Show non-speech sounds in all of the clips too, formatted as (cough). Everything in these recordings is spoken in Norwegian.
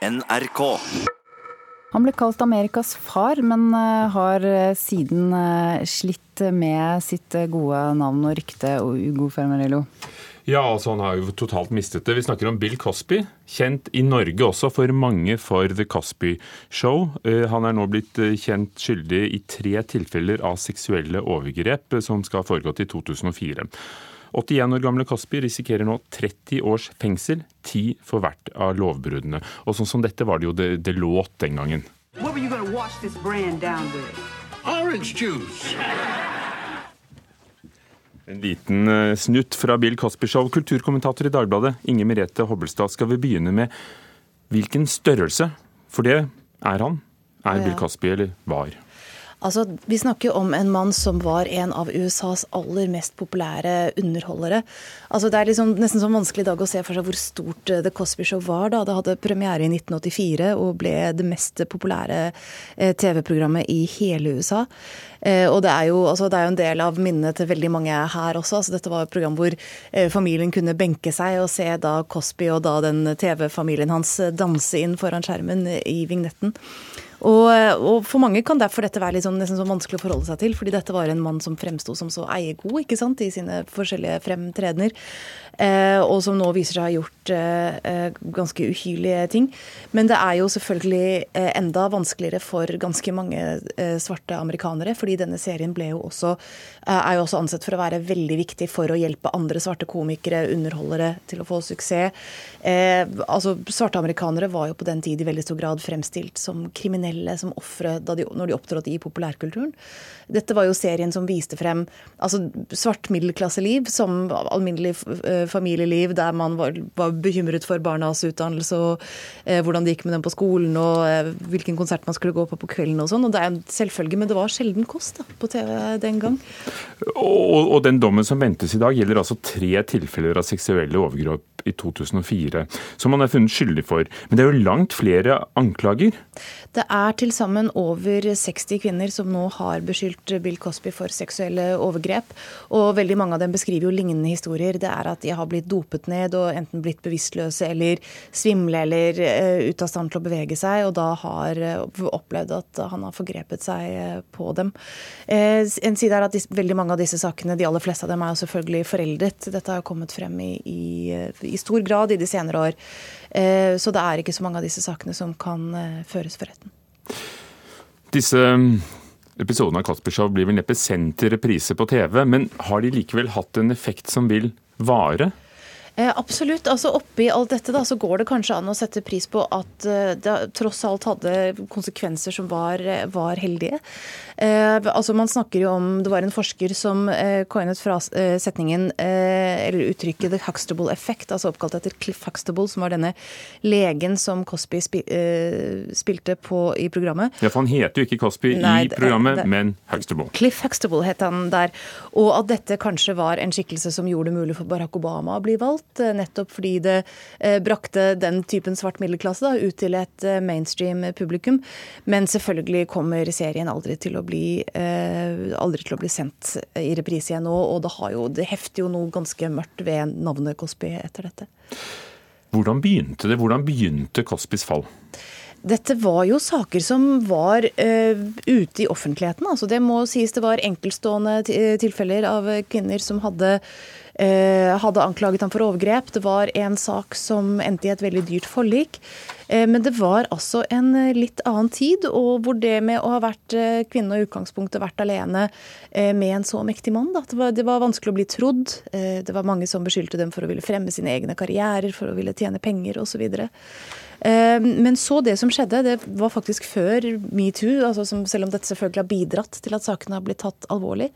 NRK. Han ble kalt Amerikas far, men eh, har eh, siden eh, slitt med sitt gode navn og rykte, og Ugo Fermarello. Ja, altså han har jo totalt mistet det. Vi snakker om Bill Cosby, kjent i Norge også for mange for The Cosby Show. Han er nå blitt kjent skyldig i tre tilfeller av seksuelle overgrep som skal ha foregått i 2004. 81 år gamle Kaspi risikerer nå 30 års fengsel, 10 for hvert av lovbruddene. Og sånn som dette var det jo det, det låt den gangen. En liten eh, snutt fra Bill Cosby Show. Kulturkommentator i Dagbladet, Inger Merete Hobbelstad. Skal vi begynne med hvilken størrelse? For det er han. Er Bill Cosby, eller var? Altså, Vi snakker om en mann som var en av USAs aller mest populære underholdere. Altså, Det er liksom nesten sånn vanskelig i dag å se for seg hvor stort eh, The Cosby Show var. da. Det hadde premiere i 1984 og ble det mest populære eh, TV-programmet i hele USA. Eh, og det er, jo, altså, det er, jo, en del av minnene til veldig mange her også. Altså, dette var et program hvor familien kunne benke seg og se da Cosby og da den TV-familien hans danse inn foran skjermen i vignetten. Og, og, For mange kan derfor dette være litt sånn, nesten så vanskelig å forholde seg til, fordi dette var en mann som fremsto som så eiegod ikke sant, i sine forskjellige fremtredener. Eh, og som nå viser seg å ha gjort eh, eh, ganske uhyrlige ting. Men det er jo selvfølgelig enda vanskeligere for ganske mange svarte amerikanere, fordi denne serien jo også, er jo også ansett for å være veldig viktig for å hjelpe andre svarte komikere, underholdere, til å få suksess. altså, Svarte amerikanere var jo på den tid i veldig stor grad fremstilt som kriminelle, som ofre når de opptrådte i populærkulturen. Dette var jo serien som viste frem altså svart middelklasseliv som alminnelig familieliv der man var, var bekymret for barnas utdannelse og eh, hvordan det gikk med dem på skolen og eh, hvilken konsert man skulle gå på på kvelden og sånn. Og det er en selvfølge, men det var sjelden kost da, på TV den gang. Og, og den dommen som ventes i dag, gjelder altså tre tilfeller av seksuelle overgrep i 2004, som man er funnet skyldig for. Men det er jo langt flere anklager? Det er til sammen over 60 kvinner som nå har beskyldt Bill Cosby for seksuelle overgrep. Og veldig mange av dem beskriver jo lignende historier. Det er at de har blitt dopet ned og enten blitt bevisstløse eller svimle eller uh, ute av stand til å bevege seg, og da har uh, opplevd at han har forgrepet seg uh, på dem. en side er at disse, veldig mange av disse sakene, de aller fleste av dem, er jo selvfølgelig foreldet. Dette har jo kommet frem i, i i stor grad i de senere år. Eh, så det er ikke så mange av disse sakene som kan eh, føres for retten. Disse episoden episodene av Cosby blir vel neppe sendt til reprise på TV, men har de likevel hatt en effekt som vil vare? Eh, absolutt. altså Oppi alt dette da, så går det kanskje an å sette pris på at eh, det tross alt hadde konsekvenser som var, var heldige. Eh, altså Man snakker jo om Det var en forsker som eh, coinet fra eh, setningen, eh, eller uttrykket 'the Huxtable effect', altså oppkalt etter Cliff Huxtable, som var denne legen som Cosby spi, spilte på i programmet. Ja, For han heter jo ikke Cosby Nei, i programmet, det, men Huxtable. Cliff Huxtable het han der. Og at dette kanskje var en skikkelse som gjorde det mulig for Barack Obama å bli valgt valgt, eh, nettopp fordi det uh, brakte den typen svart middelklasse da, ut til et uh, mainstream publikum. Men selvfølgelig kommer serien aldri til å bli, aldri til å bli sendt i reprise igjen nå, og det, jo, det hefter jo noe ganske mørkt ved navnet Cosby etter dette. Hvordan begynte det? Hvordan begynte Cosbys fall? Dette var jo saker som var uh, ute i offentligheten. Altså, det må sies det var enkeltstående tilfeller av kvinner som hadde hadde anklaget ham for overgrep. Det var en sak som endte i et veldig dyrt forlik. Eh, men det var altså en eh, litt annen tid, og hvor det med å ha vært kvinne og utgangspunktet vært alene med en så mektig mann, da. Det, var, det var vanskelig å bli trodd. Det var mange som beskyldte dem for å ville fremme sine egne karrierer, for å ville tjene penger osv. Eh, men så det som skjedde, det var faktisk før metoo, altså selv om dette selvfølgelig har bidratt til at sakene har blitt tatt alvorlig,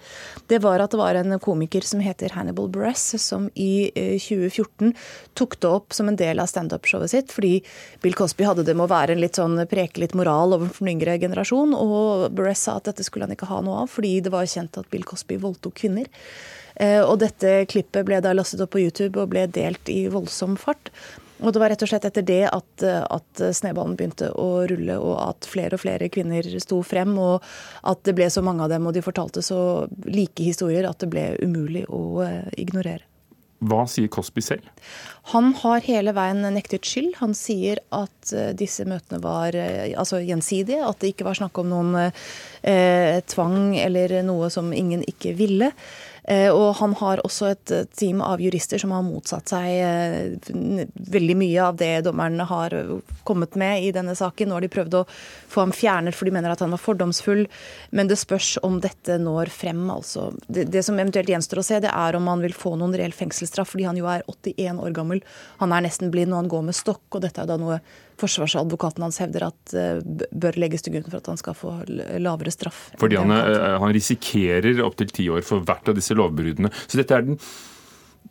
det var at det var en komiker som heter Hannibal Bress, som i 2014 eh, tok det opp som en del av standup-showet sitt, fordi Bill Cosby hadde det med å være en litt sånn preke litt moral overfor den yngre generasjon, og Bress sa at dette skulle han ikke ha noe av, fordi det var kjent at Bill Cosby voldtok kvinner. Eh, og dette klippet ble da lastet opp på YouTube og ble delt i voldsom fart. Og det var rett og slett etter det at, at, snøballen begynte å rulle, og at flere og flere kvinner sto frem, og at det ble så mange av dem, og de fortalte så like historier at det ble umulig å uh, ignorere. Hva sier Cosby selv? Han har hele veien nektet skyld. Han sier at uh, disse møtene var altså gjensidige, at det ikke var snakk om noen eh, tvang eller noe som ingen ikke ville. Eh, og han har også et team av jurister som har motsatt seg eh, veldig mye av det dommerne har kommet med i denne saken. Nå har de prøvd å få ham fjernet for de mener at han var fordomsfull. Men det spørs om dette når frem. altså. Det, det som eventuelt gjenstår å se, det er om han vil få noen reell fengselsstraff, fordi han jo er 81 år gammel. Han er nesten blind, og han går med stokk. og dette er da noe forsvarsadvokaten hans hevder at uh, bør legges til grunn for at han skal få lavere straff. Fordi han, uh, han risikerer opptil ti år for hvert av disse lovbruddene. Så dette er den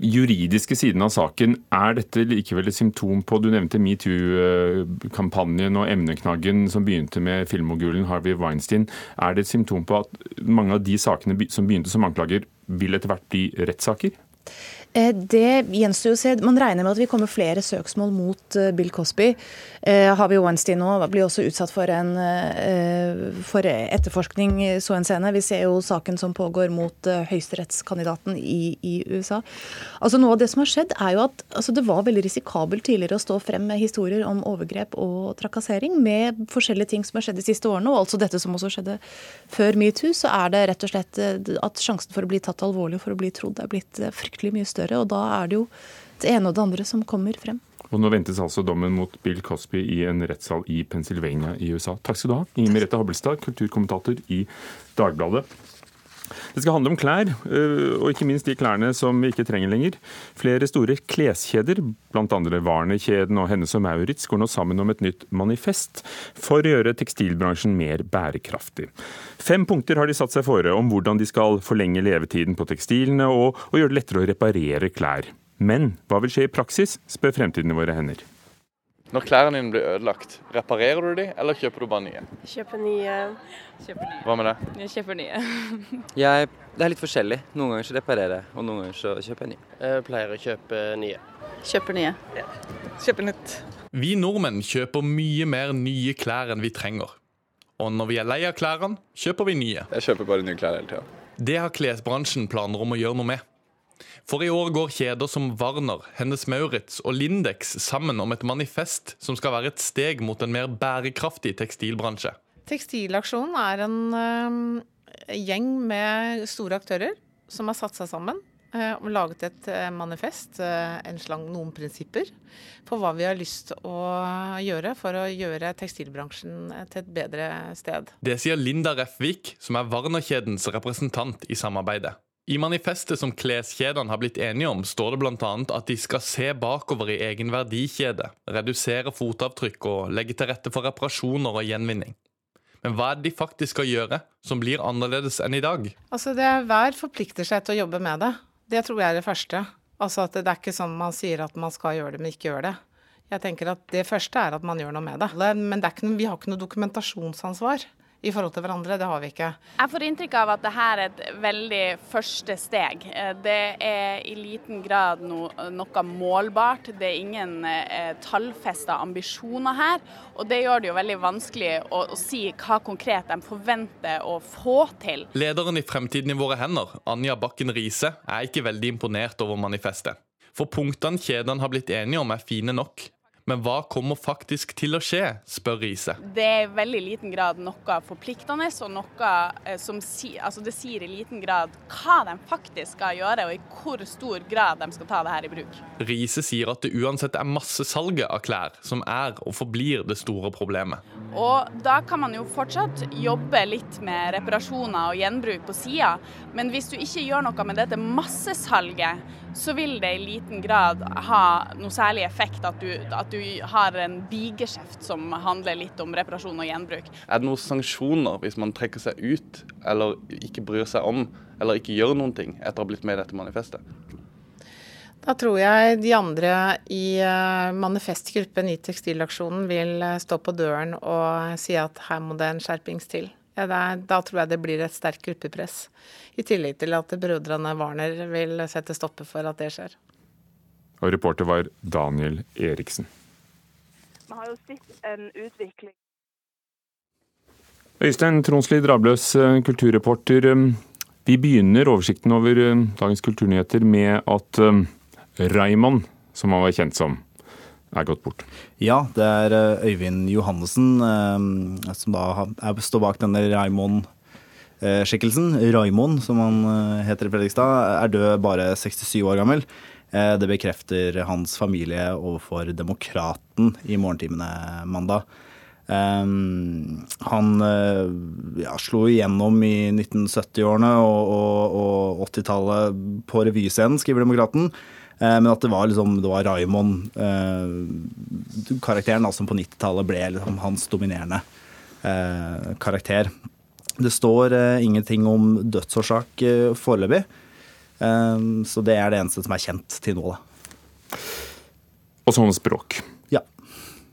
juridiske siden av saken. Er dette likevel et symptom på Du nevnte metoo-kampanjen og emneknaggen som begynte med filmmogulen Harvey Weinstein. Er det et symptom på at mange av de sakene som begynte som anklager, vil etter hvert bli rettssaker? Eh, det gjenstår å se. Man regner med at vi kommer flere søksmål mot eh, Bill Cosby. Eh, Harvey Weinstein nå blir også utsatt for, en, for etterforskning så en scene. Vi ser jo saken som pågår mot høyesterettskandidaten i, i, USA. Altså Noe av det som har skjedd, er jo at altså det var veldig risikabelt tidligere å stå frem med historier om overgrep og trakassering med forskjellige ting som har skjedd de siste årene, og altså dette som også skjedde før metoo, så er det rett og slett at sjansen for å bli tatt alvorlig og for å bli trodd er blitt fryktelig mye større større. Og da er det jo det ene og det andre som kommer frem. Og Nå ventes altså dommen mot Bill Cosby i en rettssal i Pennsylvania i USA. Takk skal du ha, Inger Merete Habelstad, kulturkommentator i Dagbladet. Det skal handle om klær, øh, og ikke minst de klærne som vi ikke trenger lenger. Flere store kleskjeder, bl.a. Warner-kjeden og Hennes og Maurits, går nå sammen om et nytt manifest for å gjøre tekstilbransjen mer bærekraftig. Fem punkter har de satt seg fore om hvordan de skal forlenge levetiden på tekstilene og gjøre det lettere å reparere klær. Men hva vil skje i praksis, spør Fremtiden i våre hender. Når klærne dine blir ødelagt, reparerer du de, eller kjøper du bare nye? Kjøper nye. Kjøper nye. Hva med det? Jeg kjøper nye. (laughs) jeg, det er litt forskjellig. Noen ganger så reparerer jeg, og noen ganger så kjøper jeg nye. Jeg pleier å kjøpe nye. Kjøper nye. Ja. Kjøper nytt. Vi nordmenn kjøper mye mer nye klær enn vi trenger. Og når vi er lei av klærne, kjøper vi nye. Jeg kjøper bare nye klær hele tida. Det har klesbransjen planer om å gjøre noe med. For i år går kjeder som Warner, Hennes Maurits og Lindex sammen om et manifest som skal være et steg mot en mer bærekraftig tekstilbransje. Tekstilaksjonen er en uh, gjeng med store aktører som har satt seg sammen uh, og laget et uh, manifest, en slang noen prinsipper, for hva vi har lyst til å gjøre for å gjøre tekstilbransjen til et bedre sted. Det sier Linda Refvik, som er Warner-kjedens representant i samarbeidet. I manifestet som kleskjedene har blitt enige om, står det bl.a. at de skal se bakover i egen verdikjede, redusere fotavtrykk og legge til rette for reparasjoner og gjenvinning. Men hva er det de faktisk skal gjøre, som blir annerledes enn i dag? Altså det er Hver forplikter seg til å jobbe med det. Det tror jeg er det første. Altså at Det er ikke sånn man sier at man skal gjøre det, men ikke gjør det. Jeg tenker at Det første er at man gjør noe med det. Men det noe, vi har ikke noe dokumentasjonsansvar i forhold til hverandre. Det har vi ikke. Jeg får inntrykk av at dette er et veldig første steg. Eh, det er i liten grad no, noe målbart. Det er ingen eh, tallfesta ambisjoner her. Og det gjør det jo veldig vanskelig å, å, si hva konkret de forventer å få til. Lederen i Fremtiden i våre hender, Anja Bakken Riise, er ikke veldig imponert over manifestet. For punktene kjedene har blitt enige om er fine nok, men hva kommer faktisk til å skje, spør Riise. Det er i veldig liten grad noe forpliktende, og noe eh, som si, altså det sier i liten grad hva de faktisk skal gjøre, og i hvor stor grad de skal ta det her i bruk. Riise sier at det uansett er massesalget av klær som er og forblir det store problemet. Og da kan man jo fortsatt jobbe litt med reparasjoner og gjenbruk på sida, men hvis du ikke gjør noe med dette massesalget, så vil det i liten grad ha noe særlig effekt at du, at du har en bigeskjeft som handler litt om reparasjon og gjenbruk. Er det noen sanksjoner hvis man trekker seg ut, eller ikke bryr seg om, eller ikke gjør noen ting etter å ha blitt med i dette manifestet? Da tror jeg de andre i eh, manifestgruppen i Tekstilaksjonen vil eh, stå på døren og si at her må det en skjerpings til. Ja, er, da tror jeg det blir et sterkt gruppepress. I tillegg til at brødrene Warner vil sette stopper for at det skjer. Og reporter var Daniel Eriksen. Vi har jo sett en utvikling Øystein Tronsli Drabløs, eh, kulturreporter. Eh, vi begynner oversikten over eh, dagens kulturnyheter med at Raymond, som han var kjent som, er gått bort. Ja, det er Øyvind Johannessen som da står bak denne Raymond-skikkelsen. Raymond, som han heter i Fredrikstad, er død bare 67 år gammel. Det bekrefter hans familie overfor Demokraten i morgentimene mandag. Um, han ja, slo igjennom i 1970-årene og, og, og 80-tallet på revyscenen, skriver Demokraten. Eh, men at det var, liksom, var Raymond, eh, karakteren, som på 90-tallet ble liksom hans dominerende eh, karakter. Det står ingenting om dødsårsak foreløpig, så det er det eneste som er kjent til nå. Da. Og sånn språk. Ja.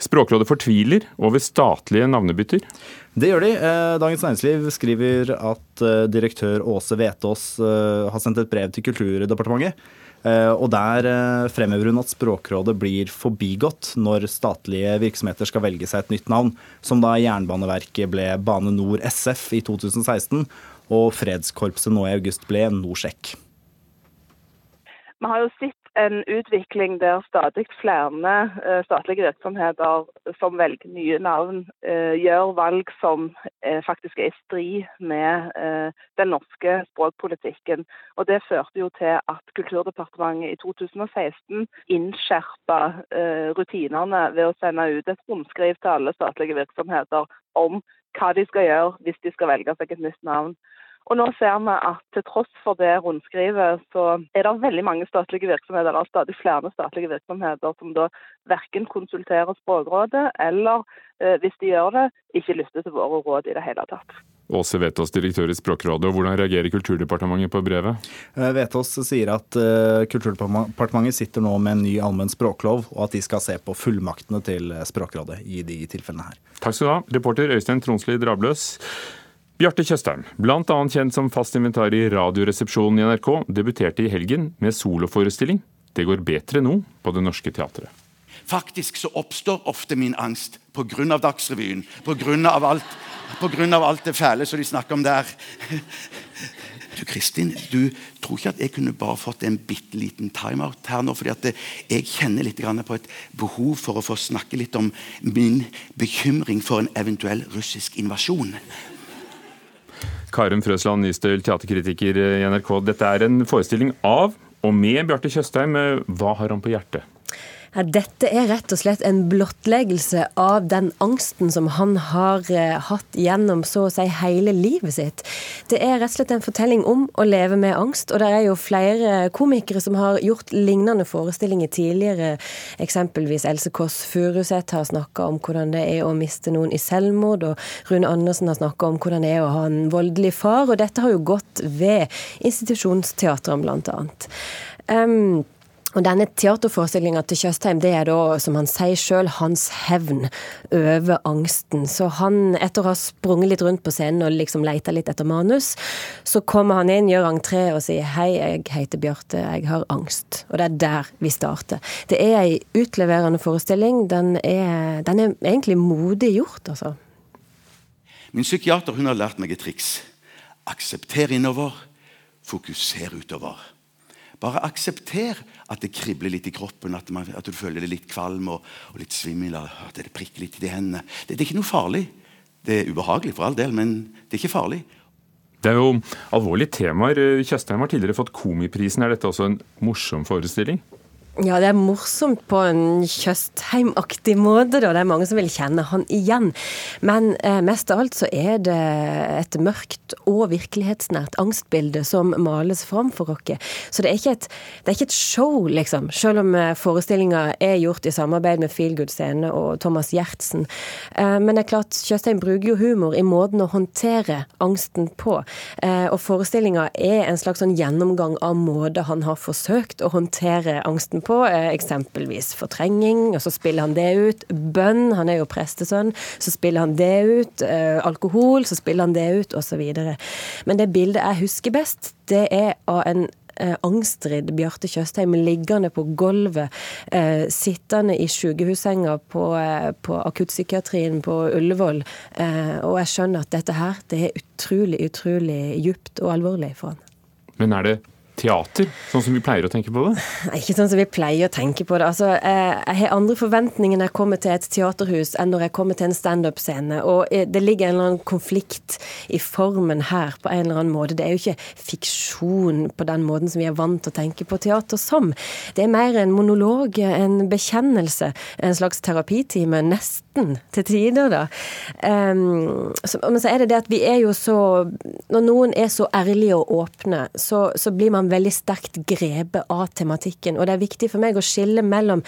Språkrådet fortviler over statlige navnebytter? Det gjør de. Dagens Næringsliv skriver at direktør Åse Vetås har sendt et brev til Kulturdepartementet Eh, og Der eh, fremhever hun at Språkrådet blir forbigått når statlige virksomheter skal velge seg et nytt navn, som da Jernbaneverket ble Bane Nor SF i 2016, og Fredskorpset nå i august ble Norsec. Vi har jo sett en utvikling der stadig flere eh, statlige virksomheter som velger nye navn, eh, gjør valg som eh, faktisk er i strid med den norske språkpolitikken. Og Det førte jo til at Kulturdepartementet i 2016 innskjerpa rutinene ved å sende ut et rundskriv til alle statlige virksomheter om hva de skal gjøre hvis de skal velge seg et nytt navn. Og nå ser vi at til tross for det rundskrivet, så er det veldig mange statlige virksomheter, eller stadig flere statlige virksomheter som da verken konsulterer Språkrådet, eller eh, hvis de gjør det, ikke lytter til våre råd i det hele tatt. Åse Vetås, direktør i Språkrådet. og Hvordan reagerer Kulturdepartementet på brevet? Eh, Vetås sier at uh, Kulturdepartementet sitter nå med en ny allmenn språklov, og at de skal se på fullmaktene til Språkrådet i de tilfellene her. Takk skal du ha, reporter Øystein Tronsli Drabløs. Bjarte Tjøstheim, bl.a. kjent som fast inventar i Radioresepsjonen i NRK, debuterte i helgen med soloforestilling 'Det går bedre nå' på Det Norske Teatret. Faktisk så oppstår ofte min angst pga. Dagsrevyen, pga. Alt, av alt det fæle som de snakker om der. Du Kristin, du tror ikke at jeg kunne bare fått en bitte liten timeout her nå? fordi at jeg kjenner litt på et behov for å få snakke litt om min bekymring for en eventuell russisk invasjon. Karum Frøsland Nystøl, teaterkritiker i NRK. Dette er en forestilling av og med Bjarte Tjøstheim. Hva har han på hjertet? Ja, dette er rett og slett en blottleggelse av den angsten som han har eh, hatt gjennom så å si hele livet sitt. Det er rett og slett en fortelling om å leve med angst, og det er jo flere komikere som har gjort lignende forestillinger tidligere. Eksempelvis Else Kåss Furuseth har snakka om hvordan det er å miste noen i selvmord, og Rune Andersen har snakka om hvordan det er å ha en voldelig far, og dette har jo gått ved institusjonsteatrene, blant annet. Um, og denne teaterforestillinga til Tjøstheim, det er da, som han sier sjøl, hans hevn over angsten. Så han, etter å ha sprunget litt rundt på scenen og liksom leita litt etter manus, så kommer han inn, gjør entré og sier hei, jeg heter Bjarte, jeg har angst. Og det er der vi starter. Det er ei utleverende forestilling. Den er, den er egentlig modig gjort, altså. Min psykiater hun har lært meg et triks. Aksepter innover, fokuser utover. Bare aksepter at det kribler litt i kroppen, at, man, at du føler deg litt kvalm og, og litt svimmel. At det prikker litt i de hendene. Det, det er ikke noe farlig. Det er ubehagelig for all del, men det er ikke farlig. Det er jo alvorlige temaer. Tjøstheim har tidligere fått Komiprisen. Er dette også en morsom forestilling? Ja, det er morsomt på en Tjøstheim-aktig måte, da. Det er mange som vil kjenne han igjen. Men eh, mest av alt så er det et mørkt og virkelighetsnært angstbilde som males fram for oss. Så det er, ikke et, er ikke et show, liksom. Selv om eh, forestillinga er gjort i samarbeid med Feelgood Scene og Thomas Gjertsen. Eh, men det er klart, Tjøstheim bruker jo humor i måten å håndtere angsten på. Eh, og forestillinga er en slags sånn gjennomgang av måter han har forsøkt å håndtere angsten på på, eksempelvis fortrenging, og så spiller han det ut. Bønn, han er jo prestesønn, så spiller han det ut. Eh, alkohol, så spiller han det ut, osv. Men det bildet jeg husker best, det er av en eh, angstridd Bjarte Tjøstheim liggende på gulvet, eh, sittende i sykehussenga på, eh, på akuttpsykiatrien på Ullevål. Eh, og jeg skjønner at dette her, det er utrolig, utrolig djupt og alvorlig for han. Men er det teater, sånn som vi pleier å tenke på det? Ikke sånn som vi pleier å tenke på det. Altså, eh, jeg har andre forventninger når jeg kommer til et teaterhus enn når jeg kommer til en standup-scene. Og eh, det ligger en eller annen konflikt i formen her på en eller annen måte. Det er jo ikke fiksjon på den måten som vi er vant til å tenke på teater som. Det er mer en monolog, en bekjennelse, en slags terapitime, nesten til tider, da. Um, så, men så er det det at vi er jo så Når noen er så ærlige og åpne, så, så blir man veldig sterkt grepet av tematikken. Og det er viktig for meg å skille mellom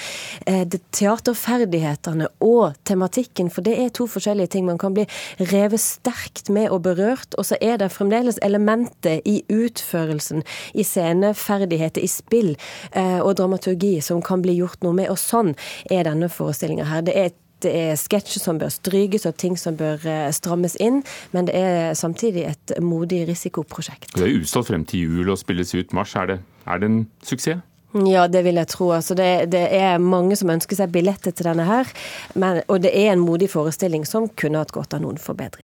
eh, teaterferdighetene og tematikken, for det er to forskjellige ting. Man kan bli revet sterkt med og berørt, og så er det fremdeles elementer i utførelsen, i sceneferdigheter, i spill eh, og dramaturgi som kan bli gjort noe med. Og sånn er denne forestillinga her. Det er det er sketsjer som bør strykes og ting som bør eh, strammes inn, men det er samtidig et modig risikoprosjekt. Det er utstått frem til jul og spilles ut mars. Er det, er det en suksess? Ja, det vil jeg tro. Altså det, det, er mange som ønsker seg billetter til denne her. Men, og det er en modig forestilling som kunne hatt godt av noen forbedring.